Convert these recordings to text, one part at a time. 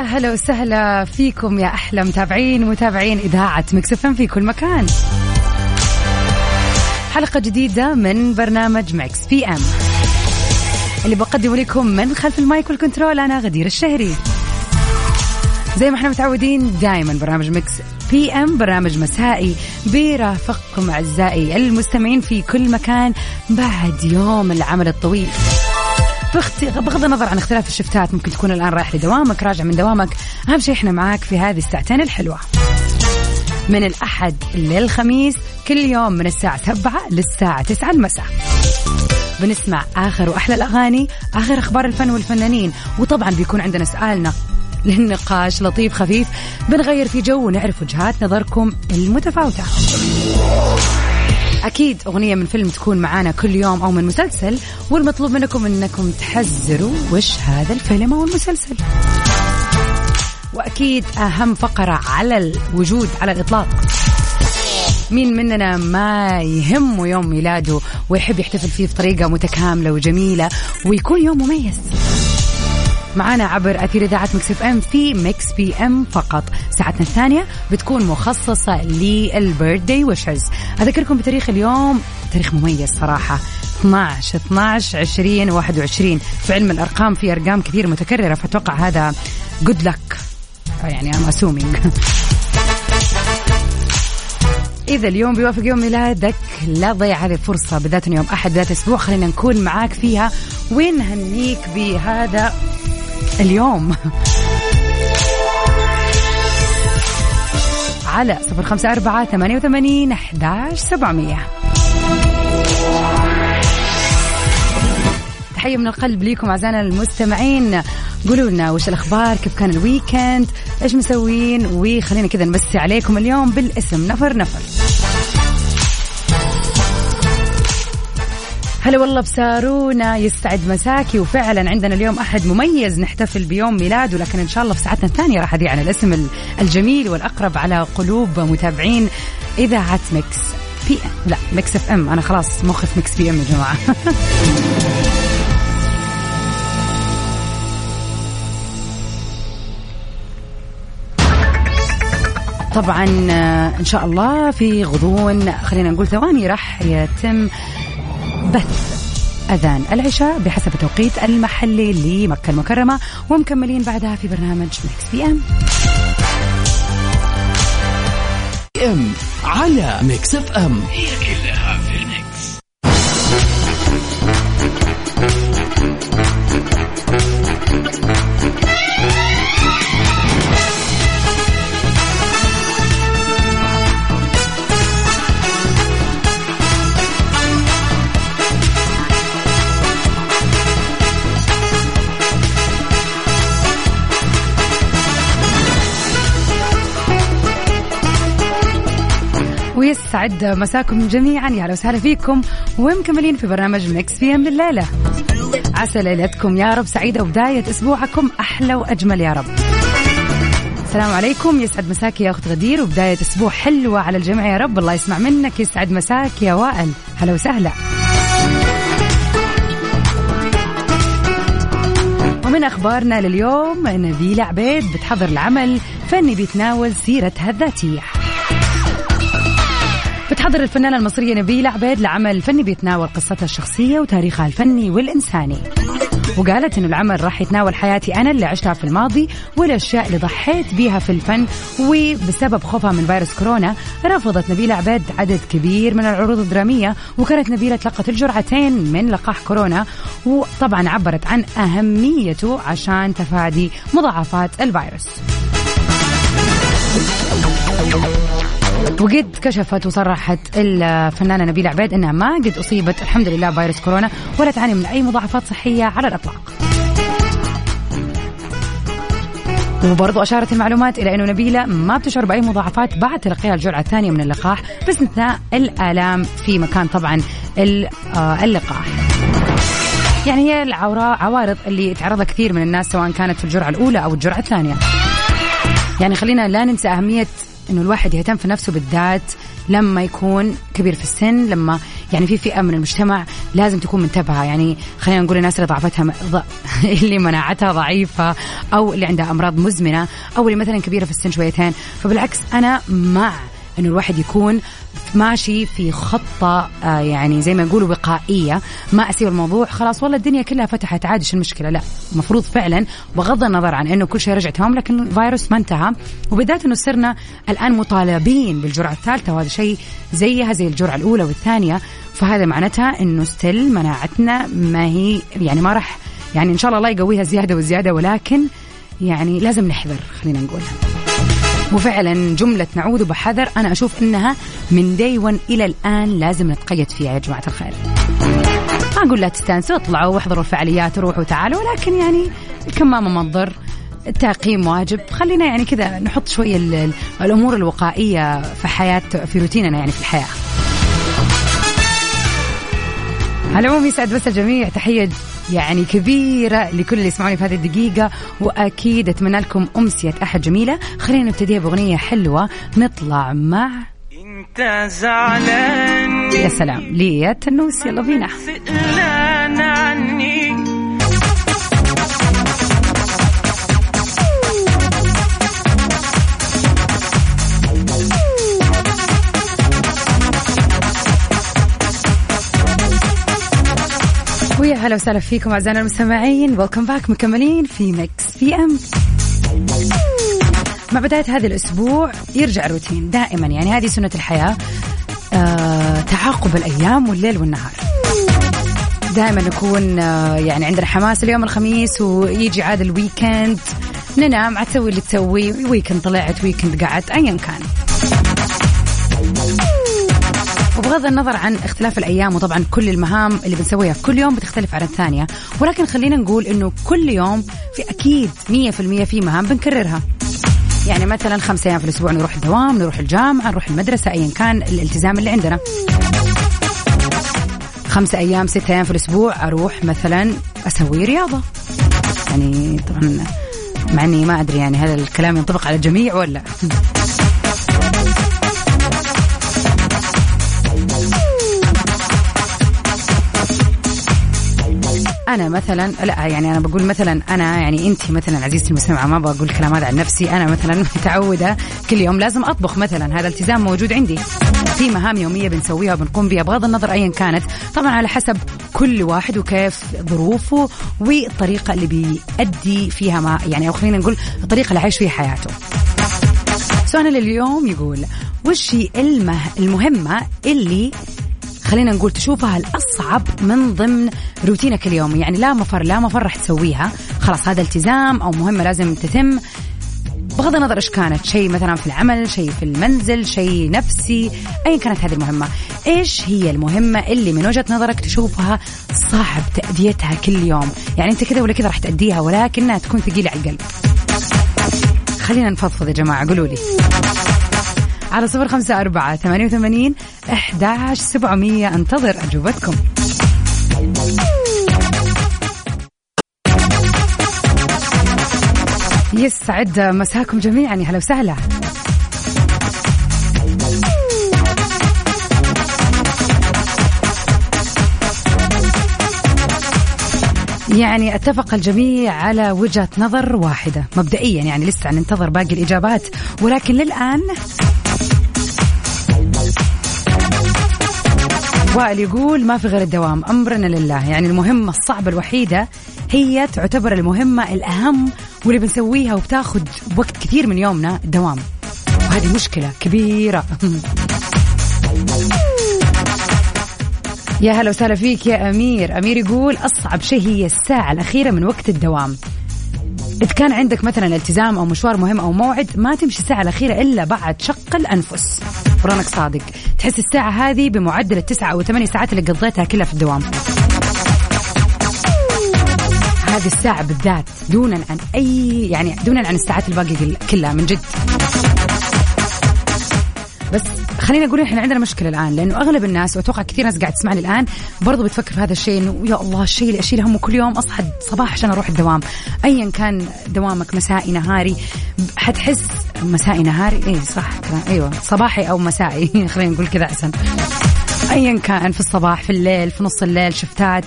هلا وسهلا فيكم يا أحلى متابعين ميكس إف إم في كل مكان. حلقة جديدة من برنامج ميكس بي إم. اللي بقدمه لكم من خلف المايك والكنترول أنا غدير الشهري. زي ما إحنا متعودين دائما برنامج ميكس بي إم برنامج مسائي بيرافقكم أعزائي المستمعين في كل مكان بعد يوم العمل الطويل. باختي... بغض النظر عن اختلاف الشفتات ممكن تكون الآن رايح لدوامك راجع من دوامك. أهم شيء إحنا معاك في هذه الساعتين الحلوة. من الأحد للخميس كل يوم من الساعة 7 للساعة 9 المساء. بنسمع آخر وأحلى الأغاني آخر أخبار الفن والفنانين. وطبعا بيكون عندنا سؤالنا للنقاش لطيف خفيف. بنغير في جو ونعرف وجهات نظركم المتفاوتة. أكيد أغنية من فيلم تكون معانا كل يوم أو من مسلسل والمطلوب منكم أنكم تحزروا وش هذا الفيلم أو المسلسل. وأكيد أهم فقرة على الوجود على الإطلاق. مين مننا ما يهمه يوم ميلاده ويحب يحتفل فيه بطريقة متكاملة وجميلة ويكون يوم مميز. معنا عبر أثير إذاعة مكس إف إم في مكس بي إم فقط. ساعتنا الثانية بتكون مخصصة للبيرثدي ويشز أذكركم بتاريخ اليوم تاريخ مميز صراحة. 12 12 20 21 في علم الأرقام في أرقام كثير متكررة فأتوقع هذا جود لك يعني I'm assuming. إذا اليوم بيوافق يوم ميلادك لا تضيع هذه الفرصة بالذات يوم أحد ذات أسبوع. خلينا نكون معاك فيها. ونهنيك بهذا اليوم. على صفر خمسة أربعة ثمانية وثمانين أحداش سبعمية. تحية من القلب ليكم أعزائنا المستمعين. قولوا لنا وش الأخبار كيف كان الويكند إيش مسوين وخلينا كذا نمسي عليكم اليوم بالاسم. نفر نفر. هلا والله بسارونا يسعد مساكي. وفعلا عندنا اليوم أحد مميز نحتفل بيوم ميلاده لكن إن شاء الله في ساعتنا الثانية راح اذيع عن الاسم الجميل والأقرب على قلوب متابعين إذاعة Mix PM لا Mix FM أنا خلاص مخف Mix PM يا جماعة. طبعا إن شاء الله في غضون خلينا نقول ثواني راح يتم بث أذان العشاء بحسب التوقيت المحلي لمكة المكرمة ومكملين بعدها في برنامج Mix PM. إم على Mix FM. هي كلها ويسعد مساكم جميعا. يا أهلا وسهلا فيكم. ومكملين في برنامج مكس في ام الليلة عسى ليلتكم يا رب سعيدة وبداية أسبوعكم أحلى وأجمل يا رب. السلام عليكم. يسعد مساك يا أخت غدير وبداية أسبوع حلوة على الجميع يا رب. الله يسمع منك. يسعد مساك يا وائل. هلا وسهلا. ومن أخبارنا لليوم نبيله عبيد بتحضر العمل فني بيتناول سيرتها الذاتية. بتحضر الفنانة المصرية نبيلة عبيد لعمل فني بيتناول قصتها الشخصية وتاريخها الفني والإنساني. وقالت انه العمل راح يتناول حياتي أنا اللي عشتها في الماضي والأشياء اللي ضحيت بيها في الفن وبسبب خوفها من فيروس كورونا رفضت نبيلة عبيد عدد كبير من العروض الدرامية وكانت نبيلة تلقت الجرعتين من لقاح كورونا وطبعا عبرت عن أهميته عشان تفادي مضاعفات الفيروس. وقد كشفت وصرحت الفنانة نبيلة عبيد أنها ما قد أصيبت الحمد لله فيروس كورونا ولا تعاني من أي مضاعفات صحية على الإطلاق. وبرضو أشارت المعلومات إلى أنه نبيلة ما بتشعر بأي مضاعفات بعد تلقيها الجرعة الثانية من اللقاح باستثناء الآلام في مكان طبعا آه، اللقاح. يعني هي العوارض اللي تعرضها كثير من الناس سواء كانت في الجرعة الأولى أو الجرعة الثانية. يعني خلينا لا ننسى أهمية إنه الواحد يهتم في نفسه بالذات لما يكون كبير في السن لما يعني في فئة من المجتمع لازم تكون منتبهة. يعني خلينا نقول الناس اللي ضعفتها اللي مناعتها ضعيفة أو اللي عندها أمراض مزمنة أو اللي مثلا كبيرة في السن شويتين. فبالعكس أنا مع إنه الواحد يكون ماشي في خطة آه يعني زي ما يقولوا وقائية. ما أسيب الموضوع خلاص والله الدنيا كلها فتحت عادي شو المشكلة؟ لا المفروض فعلا بغض النظر عن أنه كل شيء رجع تمام لكن الفيروس ما انتهى. وبالذات أنه صرنا الآن مطالبين بالجرعة الثالثة وهذا شيء زيها زي الجرعة الأولى والثانية. فهذا معناتها أنه ستيل مناعتنا ما هي يعني ما راح يعني إن شاء الله الله يقويها زيادة وزيادة ولكن يعني لازم نحذر خلينا نقول وفعلا جملة نعود بحذر أنا أشوف أنها من دي ون إلى الآن لازم نتقيد فيها يا جماعة الخير. ما أقول لا تستانسوا اطلعوا واحضروا الفعاليات وروحوا تعالوا ولكن يعني الكمامة ما تضر التعقيم واجب. خلينا يعني كذا نحط شوية الأمور الوقائية في حياة في روتيننا يعني في الحياة. على العموم يسعد بس الجميع. تحية يعني كبيرة لكل اللي يسمعوني في هذه الدقيقة وأكيد أتمنى لكم أمسية أحد جميلة. خلينا نبتديها بأغنية حلوة نطلع مع انت زعلان يا سلام ليه تنوس يلا بينا. عني ويا هلا وسهلا فيكم أعزائنا المستمعين. ويلكم باك مكملين في مكس في ام مع بداية هذا الأسبوع يرجع الروتين دائما. يعني هذه سنة الحياة آه تعاقب الأيام والليل والنهار. دائما نكون آه يعني عندنا حماس اليوم الخميس ويجي عاد ال weekend ننام عاد تسوي اللي تسوي. weekend طلعت weekend قعدت أيا كان. وبغض النظر عن اختلاف الأيام وطبعا كل المهام اللي بنسويها في كل يوم بتختلف عن الثانية ولكن خلينا نقول إنه كل يوم في أكيد 100% في مهام بنكررها. يعني مثلا خمسة أيام في الأسبوع نروح الدوام نروح الجامعة نروح المدرسة ايا كان الالتزام اللي عندنا. خمسة أيام ستة أيام في الأسبوع أروح مثلا أسوي رياضة. يعني طبعا مع إني ما أدري يعني هذا الكلام ينطبق على الجميع ولا أنا مثلا لا يعني أنا بقول مثلا أنا يعني أنت مثلا عزيزتي المستمعة ما بقول كلام هذا عن نفسي. أنا مثلا متعودة كل يوم لازم أطبخ مثلا. هذا التزام موجود عندي. في مهام يومية بنسويها وبنقوم بها بغض النظر ايا كانت. طبعا على حسب كل واحد وكيف ظروفه والطريقة اللي بيأدي فيها ما يعني أو خلينا نقول الطريقة اللي عايش فيها حياته. سؤالنا لليوم يقول وش هي المه المهمة اللي خلينا نقول تشوفها الأصعب من ضمن روتينك اليومي يعني لا مفر لا مفر راح تسويها. خلاص هذا التزام أو مهمة لازم تتم. بغض النظر إيش كانت شيء مثلا في العمل شيء في المنزل شيء نفسي ايا كانت هذه المهمة. إيش هي المهمة اللي من وجهة نظرك تشوفها صعب تأديتها كل يوم؟ يعني أنت كذا ولا كذا راح تأديها ولكنها تكون ثقيلة على القلب. خلينا نفضفض يا جماعة قولوا لي. على صفر خمسة أربعة ثمانية وثمانين أحداش سبعمية. أنتظر أجوبتكم. يسعد مساكم جميعا. يا هلا وسهلا. يعني أتفق الجميع على وجهة نظر واحدة مبدئيا يعني لسه ننتظر باقي الإجابات ولكن للآن وائل يقول ما في غير الدوام أمرنا لله. يعني المهمة الصعبة الوحيدة هي تعتبر المهمة الأهم واللي بنسويها وبتاخذ وقت كثير من يومنا الدوام. وهذه مشكلة كبيرة. يا هلا وسهلا فيك يا أمير. أمير يقول أصعب شيء هي الساعة الأخيرة من وقت الدوام. إذا كان عندك مثلا التزام أو مشوار مهم أو موعد ما تمشي الساعة الأخيرة إلا بعد شق الأنفس. فرانك صادق. تحس الساعة هذه بمعدل التسعة أو ثمانية ساعات اللي قضيتها كلها في الدوام. هذه الساعة بالذات دونا عن أي يعني دونا عن الساعات الباقية كلها من جد. بس خلينا أقول إحنا عندنا مشكلة الآن لأنه أغلب الناس وأتوقع كثير ناس قاعد تسمعني الآن برضو بتفكر في هذا الشيء إنه يا الله الشيء اللي أشيله همه كل يوم أصحى صباح عشان أروح الدوام. ايا كان دوامك مسائي نهاري حتحس مسائي نهاري؟ اي صح أيوه صباحي أو مسائي خلينا نقول كذا أحسن. ايا كان في الصباح في الليل في نص الليل شفتات.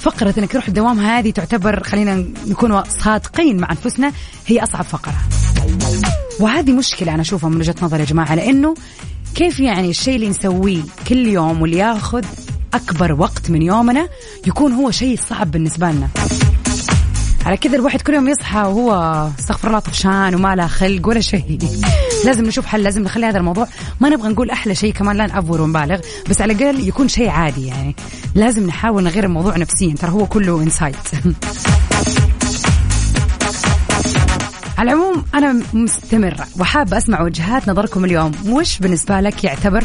فقرة إنك تروح الدوام هذه تعتبر خلينا نكون صادقين مع أنفسنا هي أصعب فقرة. وهذه مشكلة أنا أشوفها من وجهة نظري يا جماعة لأنه كيف يعني الشيء اللي نسويه كل يوم واللي ياخذ أكبر وقت من يومنا يكون هو شيء صعب بالنسبة لنا. على كذا الواحد كل يوم يصحى وهو استغفر الله طفشان وما له خلق ولا شيء. لازم نشوف حل لازم نخلي هذا الموضوع. ما نبغى نقول أحلى شيء كمان لا نأفور ونبالغ بس على الأقل يكون شيء عادي يعني. لازم نحاول نغير الموضوع نفسيا ترى هو كله انسايت على العموم أنا مستمرة وحابة أسمع وجهات نظركم اليوم. وش بالنسبة لك يعتبر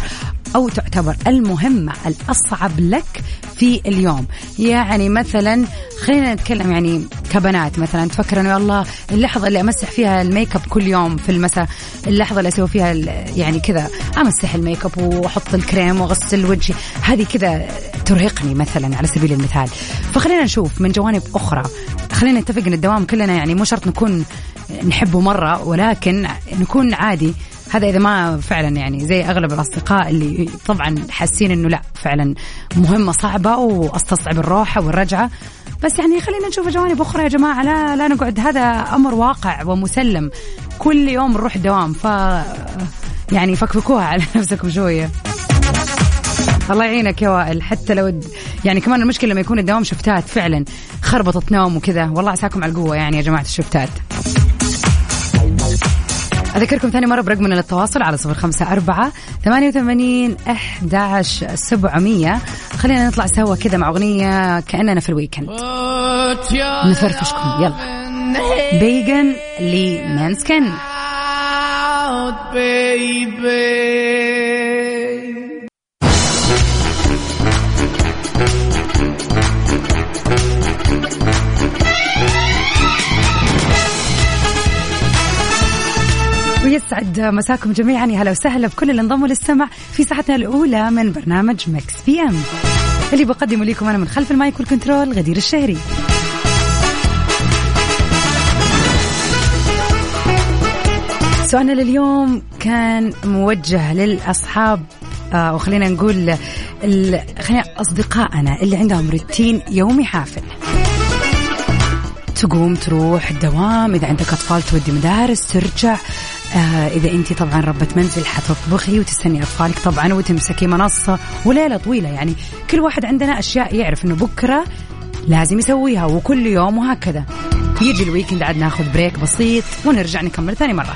أو تعتبر المهمة الأصعب لك في اليوم. يعني مثلا خلينا نتكلم يعني كبنات مثلا تفكر إنه الله اللحظة اللي أمسح فيها الميك أب كل يوم في المساء اللحظة اللي أسوي فيها يعني كذا أمسح الميك أب وأحط الكريم وأغسل وجهي. هذه كذا ترهقني مثلا على سبيل المثال. فخلينا نشوف من جوانب أخرى. خلينا نتفق إن الدوام كلنا يعني مو شرط نكون نحبه مرة ولكن نكون عادي هذا إذا ما فعلا يعني زي أغلب الأصدقاء اللي طبعا حاسين إنه لا فعلا مهمة صعبة وأستصعب الروحه والرجعة. بس يعني خلينا نشوف جوانب أخرى يا جماعة لا لا نقعد هذا أمر واقع ومسلم. كل يوم نروح الدوام ف يعني فكفكوها على نفسكم شوية. الله يعينك يا وائل حتى لو يعني كمان المشكلة لما يكون الدوام شفتات فعلا خربطت نوم وكذا. والله عساكم على القوة يعني يا جماعة الشفتات. أذكركم ثاني مرة برقمنا للتواصل على صفر خمسة أربعة ثمانية وثمانين أحد سبعمية. خلينا نطلع سوا كذا مع أغنية كأننا في الويكند. نفرفشكم. يلا. بيجن لمانسكن ويسعد مساكم جميعا. يا هلا وسهلا بكل اللي انضموا للسمع في ساعتنا الأولى من برنامج Mix PM. اللي بقدمه لكم أنا من خلف ال mic وال control غدير الشهري. سؤالنا لليوم كان موجه للأصحاب آه وخلينا نقول خلينا أصدقائنا اللي عندهم روتين يومي حافل. تقوم تروح الدوام إذا عندك أطفال تودي مدارس ترجع. آه إذا أنت طبعا ربة منزل حتطبخي وتستني أطفالك طبعا وتمسكي منصة وليلة طويلة. يعني كل واحد عندنا أشياء يعرف أنه بكرة لازم يسويها وكل يوم وهكذا. يجي ال weekend عاد ناخذ break بسيط ونرجع نكمل ثاني مرة.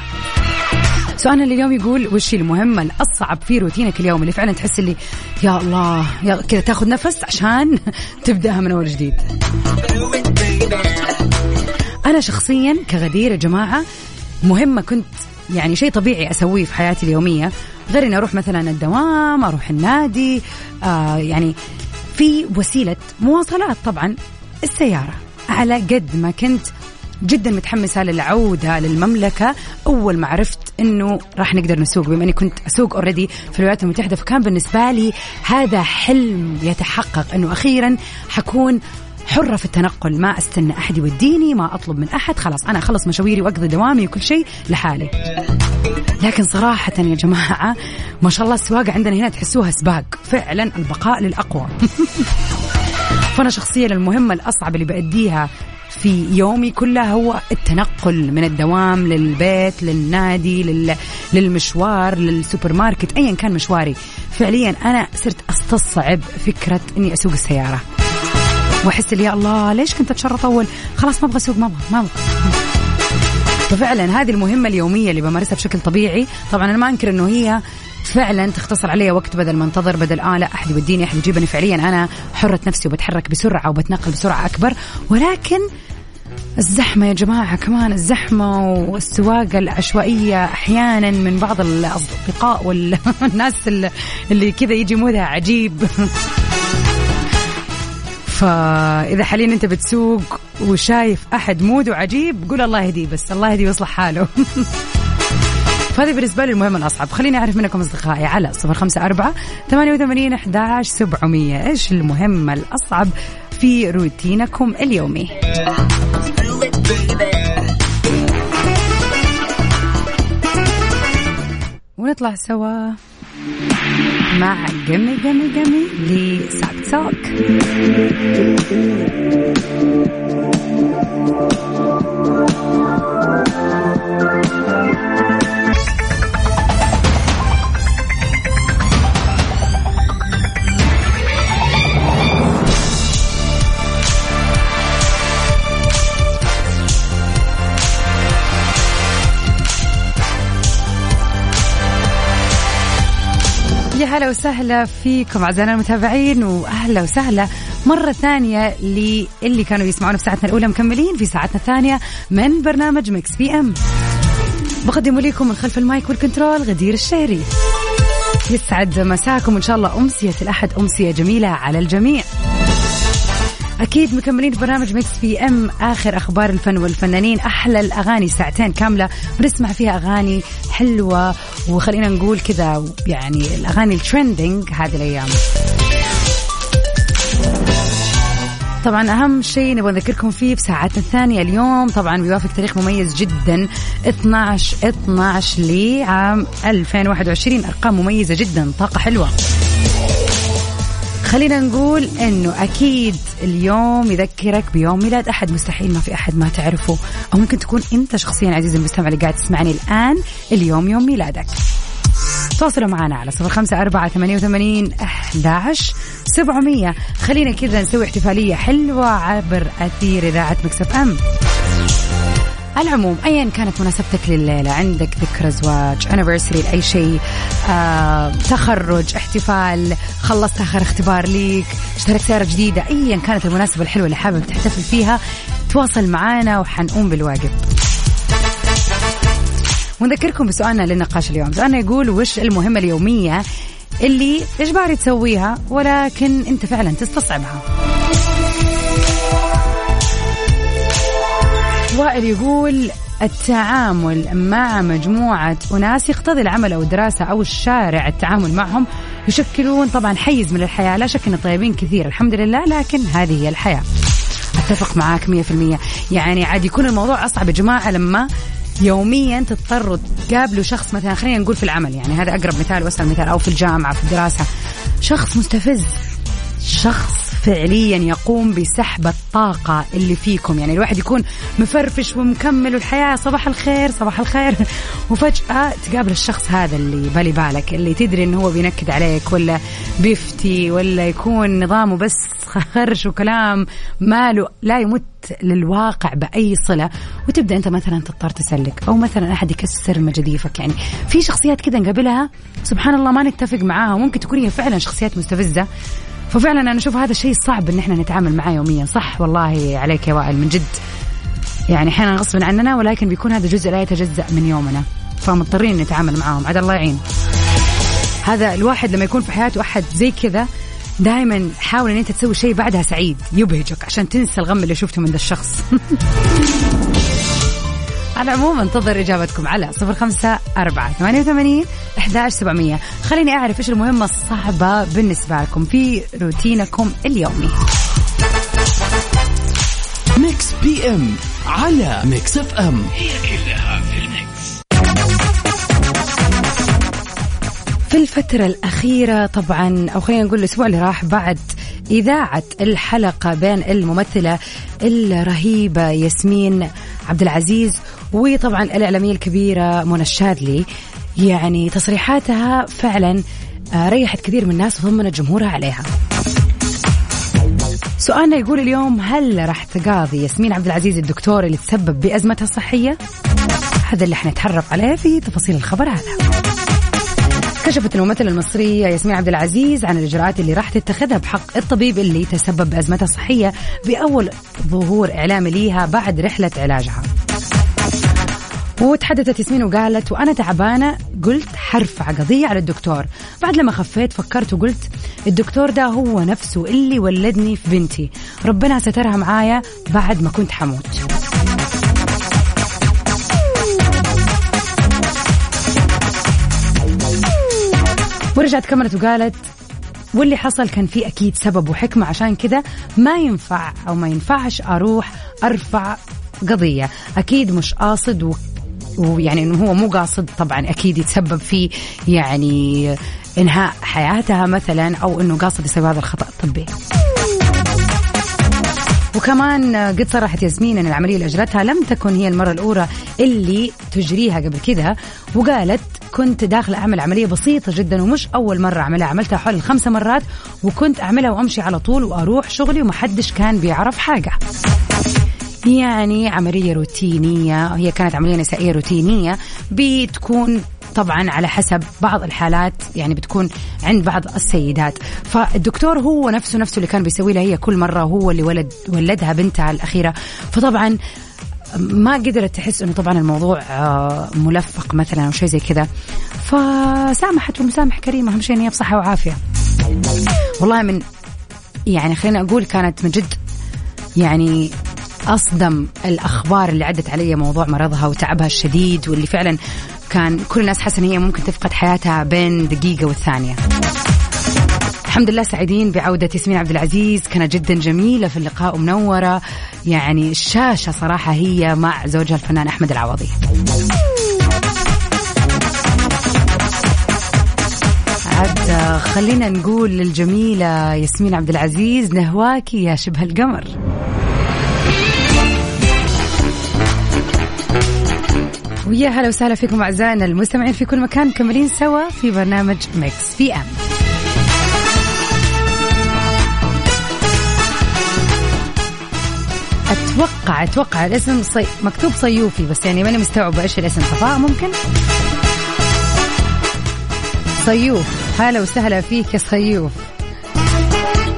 سؤالنا اليوم يقول وش المهمة الأصعب في روتينك اليوم اللي فعلا تحس اللي يا الله يا كذا تاخذ نفس عشان تبدأها من أول جديد. أنا شخصيا كغدير يا جماعة مهمة كنت يعني شيء طبيعي أسويه في حياتي اليومية غير إني أروح مثلا الدوام أروح النادي آه يعني في وسيلة مواصلات طبعا السيارة. على قد ما كنت جدا متحمسة للعودة للمملكة أول ما عرفت إنه راح نقدر نسوق بما إني كنت أسوق اوريدي في الولايات المتحدة فكان بالنسبة لي هذا حلم يتحقق إنه أخيرا حكون حرة في التنقل. ما أستنى أحد يوديني ما أطلب من أحد. خلاص أنا أخلص مشاويري وأقضي دوامي وكل شيء لحالي. لكن صراحة يا جماعة ما شاء الله السواقة عندنا هنا تحسوها سباق. فعلا البقاء للأقوى. فأنا شخصيا المهمة الأصعب اللي بأديها في يومي كله هو التنقل من الدوام للبيت للنادي لل... للمشوار للسوبر ماركت ايا كان مشواري. فعليا أنا صرت أستصعب فكرة إني أسوق السيارة. واحس يا الله ليش كنت أتشرط اطول خلاص ما أبغى أسوق ما أبغى ما أبغى. ففعلا هذه المهمة اليومية اللي بمارسها بشكل طبيعي. طبعا أنا ما أنكر إنه هي فعلا تختصر علي وقت بدل ما انتظر بدل آه لا أحد يوديني أحد يجيبني. فعليا أنا حرة نفسي وبتحرك بسرعة وبتنقل بسرعة أكبر. ولكن الزحمة يا جماعة كمان الزحمة والسواقة العشوائية أحيانا من بعض الأصدقاء والناس اللي كذا يجي مودها عجيب. فإذا حاليا أنت بتسوق وشايف أحد موده عجيب قول الله يهديه بس الله يهديه ويصلح حاله. فهذه بالنسبة لي المهمة الأصعب. خليني أعرف منكم أصدقائي على صفر خمسة أربعة ثمانية وثمانين أحداش سبعمية. إيش المهمة الأصعب في روتينكم اليومي؟ ونطلع سوا. مع جمي جمي جمي لساك ساك يا هلا وسهلا فيكم أعزائنا المتابعين وأهلا وسهلا مرة ثانية للي كانوا يسمعونا في ساعتنا الأولى مكملين في ساعتنا الثانية من برنامج Mix PM. بقدم لكم من خلف ال mic وال control غدير الشهري. يسعد مساكم إن شاء الله أمسية الأحد أمسية جميلة على الجميع. أكيد مكملين برنامج Mix PM آخر أخبار الفن والفنانين. أحلى الأغاني ساعتين كاملة. بنسمع فيها أغاني حلوة. وخلينا نقول كذا يعني الأغاني الترندنج هذه الأيام. طبعا أهم شيء نبغى نذكركم فيه في ساعتنا الثانية اليوم. طبعا بيوافق تاريخ مميز جدا. 12 12 لعام 2021 أرقام مميزة جدا. طاقة حلوة. خلينا نقول إنه أكيد اليوم يذكرك بيوم ميلاد أحد. مستحيل ما في أحد ما تعرفه. أو ممكن تكون أنت شخصيا عزيزي المستمع اللي قاعد تسمعني الآن. اليوم يوم ميلادك. تواصلوا معنا على صفر خمسة أربعة ثمانية وثمانين أحداش سبعمية. خلينا كذا نسوي احتفالية حلوة عبر أثير إذاعة مكسف أم. على العموم ايا كانت مناسبتك لليله عندك ذكرى زواج انيفرساري لأي شيء آه، تخرج احتفال خلصت آخر اختبار ليك اشتريت سيارة جديدة ايا كانت المناسبة الحلوة اللي حابب تحتفل فيها تواصل معنا وحنقوم بالواجب. ونذكركم بسؤالنا للنقاش اليوم. سؤالنا يقول وش المهمة اليومية اللي إجباري تسويها ولكن أنت فعلا تستصعبها؟ وائل يقول التعامل مع مجموعة أناس يقتضي العمل أو الدراسة أو الشارع التعامل معهم يشكلون طبعا حيز من الحياة لا شك أن طيبين كثير الحمد لله لكن هذه هي الحياة. أتفق معاك مية في المية. يعني عاد يكون الموضوع أصعب يا جماعة لما يوميا تضطروا تقابلوا شخص مثلا خلينا نقول في العمل يعني هذا أقرب مثال وأسهل مثال أو في الجامعة في الدراسة. شخص مستفز. شخص فعليا يقوم بسحب الطاقة اللي فيكم. يعني الواحد يكون مفرفش ومكمل والحياة صباح الخير صباح الخير. وفجأة تقابل الشخص هذا اللي بالي بالك اللي تدري إنه هو بينكد عليك ولا بيفتي ولا يكون نظامه بس خرش وكلام ماله لا يمت للواقع بأي صلة. وتبدأ أنت مثلا تضطر تسلك أو مثلا أحد يكسر مجاديفك يعني في شخصيات كذا نقابلها سبحان الله ما نتفق معاها. وممكن تكون هي فعلا شخصيات مستفزة. ففعلا أنا أشوف هذا الشيء صعب إن إحنا نتعامل معاه يوميا. صح والله عليك يا وائل من جد. يعني أحيانا غصبا عننا ولكن بيكون هذا جزء لا يتجزأ من يومنا. فمضطرين نتعامل معاهم عاد الله يعين. هذا الواحد لما يكون في حياته أحد زي كذا دائما حاول إن أنت تسوي شيء بعدها سعيد يبهجك عشان تنسى الغم اللي شفته من ذا الشخص. على العموم انتظر إجابتكم على صفر خمسة أربعة ثمانية وثمانين أحداش سبعمية. خليني أعرف إيش المهمة الصعبة بالنسبة لكم في روتينكم اليومي. Mix PM على Mix FM في الفترة الأخيرة طبعا أو خلينا نقول الأسبوع اللي راح بعد إذاعة الحلقة بين الممثلة الرهيبة ياسمين عبد العزيز وطبعا الإعلامية الكبيرة منى الشاذلي يعني تصريحاتها فعلا آه، ريحت كثير من الناس وضمنت جمهورها عليها. سؤالنا يقول اليوم هل راح تقاضي ياسمين عبد العزيز الدكتور اللي تسبب بأزمتها الصحية؟ هذا اللي حنتعرف عليه في تفاصيل الخبر هذا. كشفت الممثلة المصرية ياسمين عبد العزيز عن الإجراءات اللي راح تتخذها بحق الطبيب اللي تسبب بأزمتها الصحية بأول ظهور إعلامي ليها بعد رحلة علاجها. وتحدثت ياسمين وقالت وأنا تعبانة قلت حرفع قضيه على الدكتور. بعد لما خفيت فكرت وقلت الدكتور ده هو نفسه اللي ولدني في بنتي. ربنا سترها معايا بعد ما كنت حموت. ورجعت كملت وقالت واللي حصل كان في أكيد سبب وحكمة. عشان كذا ما ينفع أو ما ينفعش أروح أرفع قضية. أكيد مش قاصد ويعني إنه هو مو قاصد طبعا أكيد يتسبب في يعني إنهاء حياتها مثلا أو إنه قاصد يسوي هذا الخطأ الطبي. وكمان قد صرحت ياسمين إن العملية اللي أجرتها لم تكن هي المرة الأولى اللي تجريها قبل كذا وقالت كنت داخله أعمل عملية بسيطة جدا ومش أول مرة أعملها. عملتها حوالي خمسة مرات وكنت أعملها وأمشي على طول وأروح شغلي ومحدش كان بيعرف حاجة. يعني عملية روتينية هي كانت عملية نسائية روتينية بتكون طبعا على حسب بعض الحالات يعني بتكون عند بعض السيدات. فالدكتور هو نفسه نفسه اللي كان بيسوي لها هي كل مرة هو اللي ولد ولدها بنتها الأخيرة. فطبعا ما قدرت تحس إنه طبعا الموضوع آه، ملفق مثلا أو شيء زي كذا. فسامحت ومسامح كريمه أهم شيء إن هي بصحة وعافية. والله من يعني خلينا أقول كانت من جد يعني أصدم الأخبار اللي عدت علي موضوع مرضها وتعبها الشديد واللي فعلا كان كل الناس حاسة إن هي ممكن تفقد حياتها بين دقيقة والثانية. الحمد لله سعيدين بعودة ياسمين عبد العزيز كانت جدا جميلة في اللقاء ومنورة. يعني الشاشة صراحة هي مع زوجها الفنان أحمد العوضي. عاد خلينا نقول للجميلة ياسمين عبد العزيز نهواكي يا شبه القمر. ويا هلا وسهلا فيكم أعزائنا المستمعين في كل مكان مكملين سوا في برنامج Mix PM أتوقع أتوقع الاسم صي... مكتوب صيوفي بس يعني ماني مستوعبة إيش الاسم. صفاء ممكن؟ صيوف. هلا وسهلا فيك يا صيوف.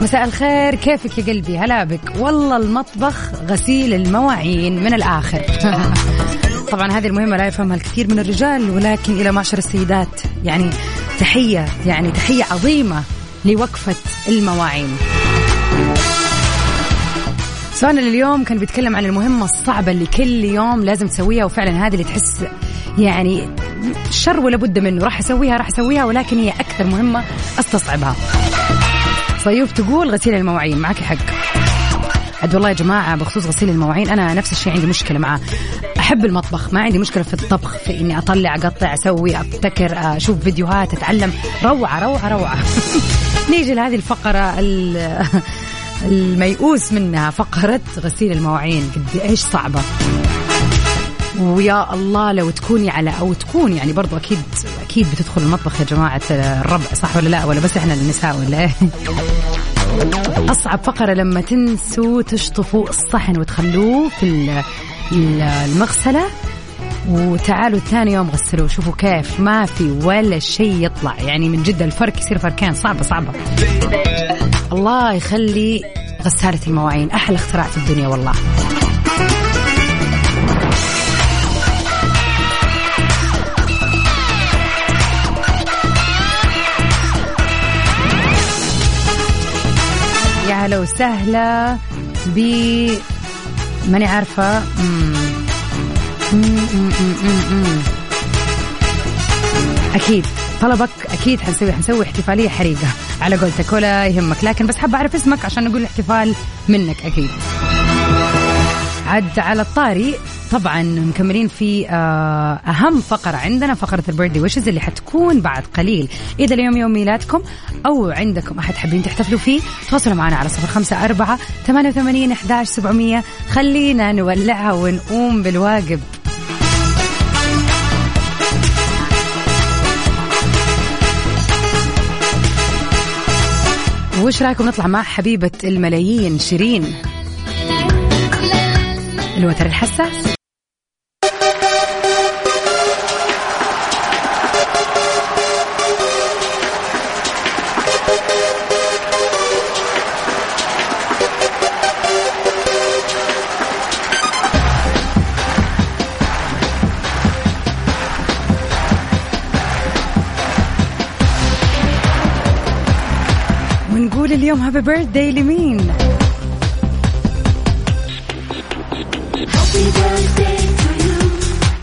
مساء الخير. كيفك يا قلبي؟ هلا بك. والله المطبخ غسيل المواعين من الآخر. طبعا هذه المهمة لا يفهمها الكثير من الرجال ولكن إلى معشر السيدات. يعني تحية يعني تحية عظيمة لوقفة المواعين. سؤالنا لليوم كان بيتكلم عن المهمة الصعبة اللي كل يوم لازم تسويها وفعلا هذه اللي تحس يعني شر ولا بد منه. راح أسويها راح أسويها ولكن هي أكثر مهمة أستصعبها. صيوف تقول غسيل المواعين معك حق. عاد والله يا جماعة بخصوص غسيل المواعين أنا نفس الشيء عندي مشكلة معاه. أحب المطبخ ما عندي مشكلة في الطبخ في إني أطلع أقطع أسوي أبتكر أشوف فيديوهات أتعلم. روعة روعة روعة. نيجي لهذه الفقرة الميؤوس منها فقرة غسيل المواعين. قد إيش صعبة؟ ويا الله لو تكوني على أو تكون يعني برضو أكيد أكيد بتدخل المطبخ يا جماعة الربع صح ولا لا؟ ولا بس إحنا النساء ولا إيه؟ أصعب فقرة لما تنسوا تشطفوا الصحن وتخلوه في المغسلة. وتعالوا ثاني يوم غسلوه شوفوا كيف ما في ولا شيء يطلع. يعني من جد الفرق يصير فركين صعبة صعبة. الله يخلي غسالة المواعين أحلى اختراع في الدنيا والله. يا هلا وسهلا ب ماني عارفة. أكيد. طلبك أكيد حنسوي حنسوي احتفالية حريقة. على قولتك ولا يهمك. لكن بس حابة أعرف اسمك عشان نقول احتفال منك أكيد. عد على الطاري. طبعا مكملين في آه، أهم فقرة عندنا فقرة البيرثدي ويشز اللي حتكون بعد قليل. إذا اليوم يوم ميلادكم أو عندكم أحد حابين تحتفلوا فيه تواصلوا معنا على صفر خمسة أربعة ثمانية وثمانين احداش سبعمئه خلينا نولعها ونقوم بالواجب. وش رأيكم نطلع مع حبيبة الملايين شيرين؟ الوتر الحساس. نقول اليوم هابي بيرث داي لمين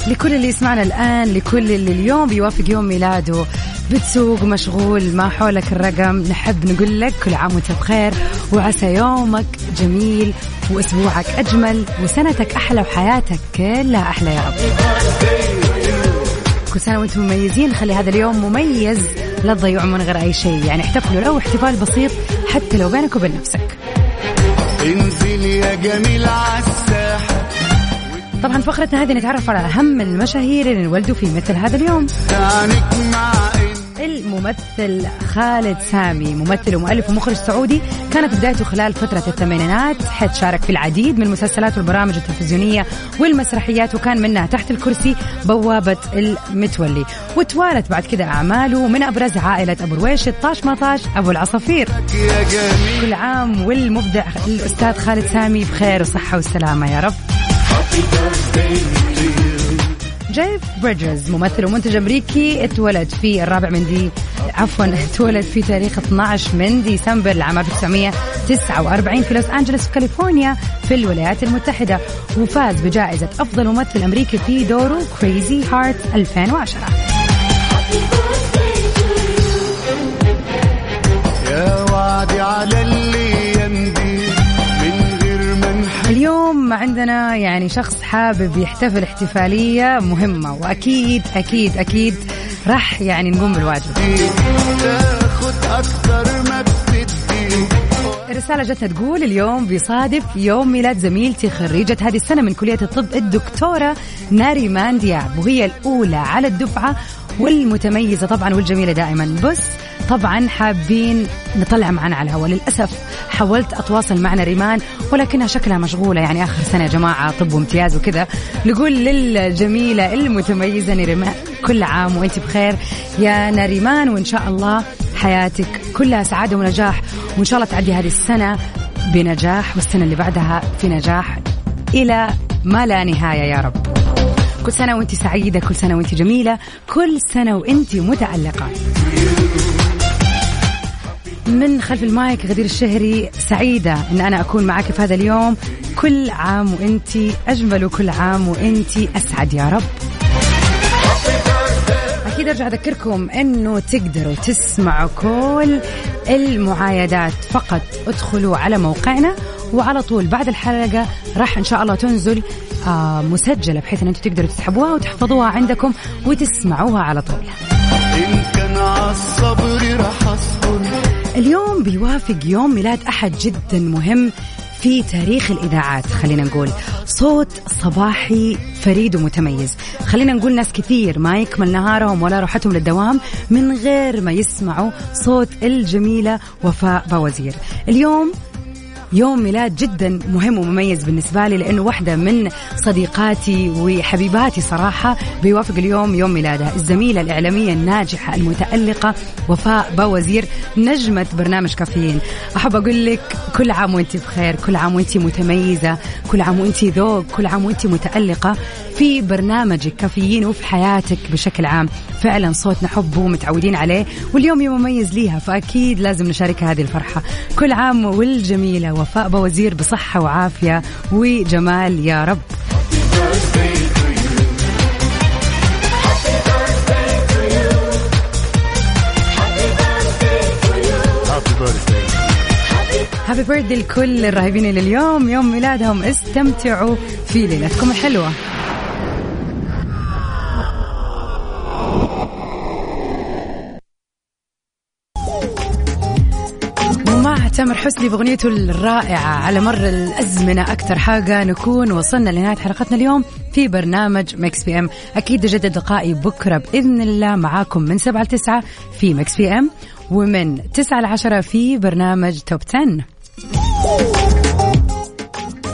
لكل اللي يسمعنا الآن لكل اللي اليوم بيوافق يوم ميلاده. بتسوق مشغول ما حولك الرقم. نحب نقول لك كل عام وانت بخير وعسى يومك جميل وأسبوعك أجمل وسنتك أحلى وحياتك كلها أحلى يا رب. كل سنة وأنتم مميزين. خلي هذا اليوم مميز لا تضيعوا من غير أي شيء. يعني احتفلوا لو احتفال بسيط حتى لو بينك وبين نفسك. انزل يا جميل عالساحة طبعا فقرتنا هذه نتعرف على أهم المشاهير اللي انولدوا في مثل هذا اليوم. الممثل خالد سامي. ممثل ومؤلف ومخرج سعودي. كانت بدايته خلال فترة الثمانينات. حيث شارك في العديد من المسلسلات والبرامج التلفزيونية والمسرحيات وكان منها تحت الكرسي بوابة المتولي. وتوالت بعد كده أعماله من أبرز عائلة أبو رويش طاش ما طاش أبو العصافير. كل عام والمبدع الأستاذ خالد سامي بخير وصحة والسلامة يا رب. جيف بريدجز ممثل ومنتج أمريكي اتولد في الرابع من دي عفوا اتولد في تاريخ 12 من ديسمبر لعام 1949 في لوس أنجلوس في كاليفورنيا في الولايات المتحدة وفاز بجائزة أفضل ممثل أمريكي في دوره كريزي هارت 2010 يا وعدي على اللي اليوم عندنا يعني شخص حابب يحتفل احتفالية مهمة وأكيد أكيد أكيد راح يعني نقوم بالواجب. الرسالة جتنا تقول اليوم بيصادف يوم ميلاد زميلتي خريجة هذه السنة من كلية الطب الدكتورة ناريمان دياب وهي الأولى على الدفعة والمتميزة طبعا والجميلة دائما. بس طبعا حابين نطلع معنا على الهواء. للأسف حاولت أتواصل مع ناريمان ولكنها شكلها مشغولة. يعني آخر سنة يا جماعة طب وامتياز وكذا. نقول للجميلة المتميزة ناريمان كل عام وأنت بخير. يا ناريمان وإن شاء الله حياتك كلها سعادة ونجاح. وإن شاء الله تعدي هذه السنة بنجاح والسنة اللي بعدها في نجاح. إلى ما لا نهاية يا رب. كل سنة وأنت سعيدة كل سنة وأنت جميلة كل سنة وأنت متألقة. من خلف المايك غدير الشهري سعيدة إن أنا أكون معك في هذا اليوم. كل عام وانت أجمل وكل عام وانت أسعد يا رب. أكيد أرجع أذكركم إنه تقدروا تسمعوا كل المعايدات فقط. ادخلوا على موقعنا وعلى طول بعد الحلقة راح إن شاء الله تنزل آه مسجلة بحيث إن أنتم تقدروا تسحبوها وتحفظوها عندكم وتسمعوها على طول. إن كان عالصبر راح أصبر. اليوم بيوافق يوم ميلاد أحد جدا مهم في تاريخ الإذاعات. خلينا نقول صوت صباحي فريد ومتميز. خلينا نقول ناس كثير ما يكمل نهارهم ولا روحتهم للدوام من غير ما يسمعوا صوت الجميلة وفاء بوزير. اليوم يوم ميلاد جدا مهم ومميز بالنسبة لي لأنه واحدة من صديقاتي وحبيباتي صراحة. بيوافق اليوم يوم ميلادها. الزميلة الإعلامية الناجحة المتألقة وفاء بوزير نجمة برنامج كافيين. أحب أقول لك كل عام وأنت بخير كل عام وأنت متميزة كل عام وأنت ذوق كل عام وأنت متألقة في برنامجك كافيين وفي حياتك بشكل عام. فعلا صوت نحبه ومتعودين عليه واليوم يوم مميز ليها فأكيد لازم نشاركها هذه الفرحة. كل عام والجميلة وفاء بوزير بصحة وعافية وجمال يا رب. Happy birthday لكل الرهيبين اللي اليوم يوم ميلادهم استمتعوا في ليلتكم الحلوة. تامر حسني بأغنيته الرائعة. على مر الأزمنة أكثر حاجة نكون وصلنا لنهاية حلقتنا اليوم في برنامج Mix PM. أكيد يتجدد لقائي بكرة بإذن الله معاكم من 7 ل 9 في مكس بي إم ومن 9 ل 10 في برنامج توب 10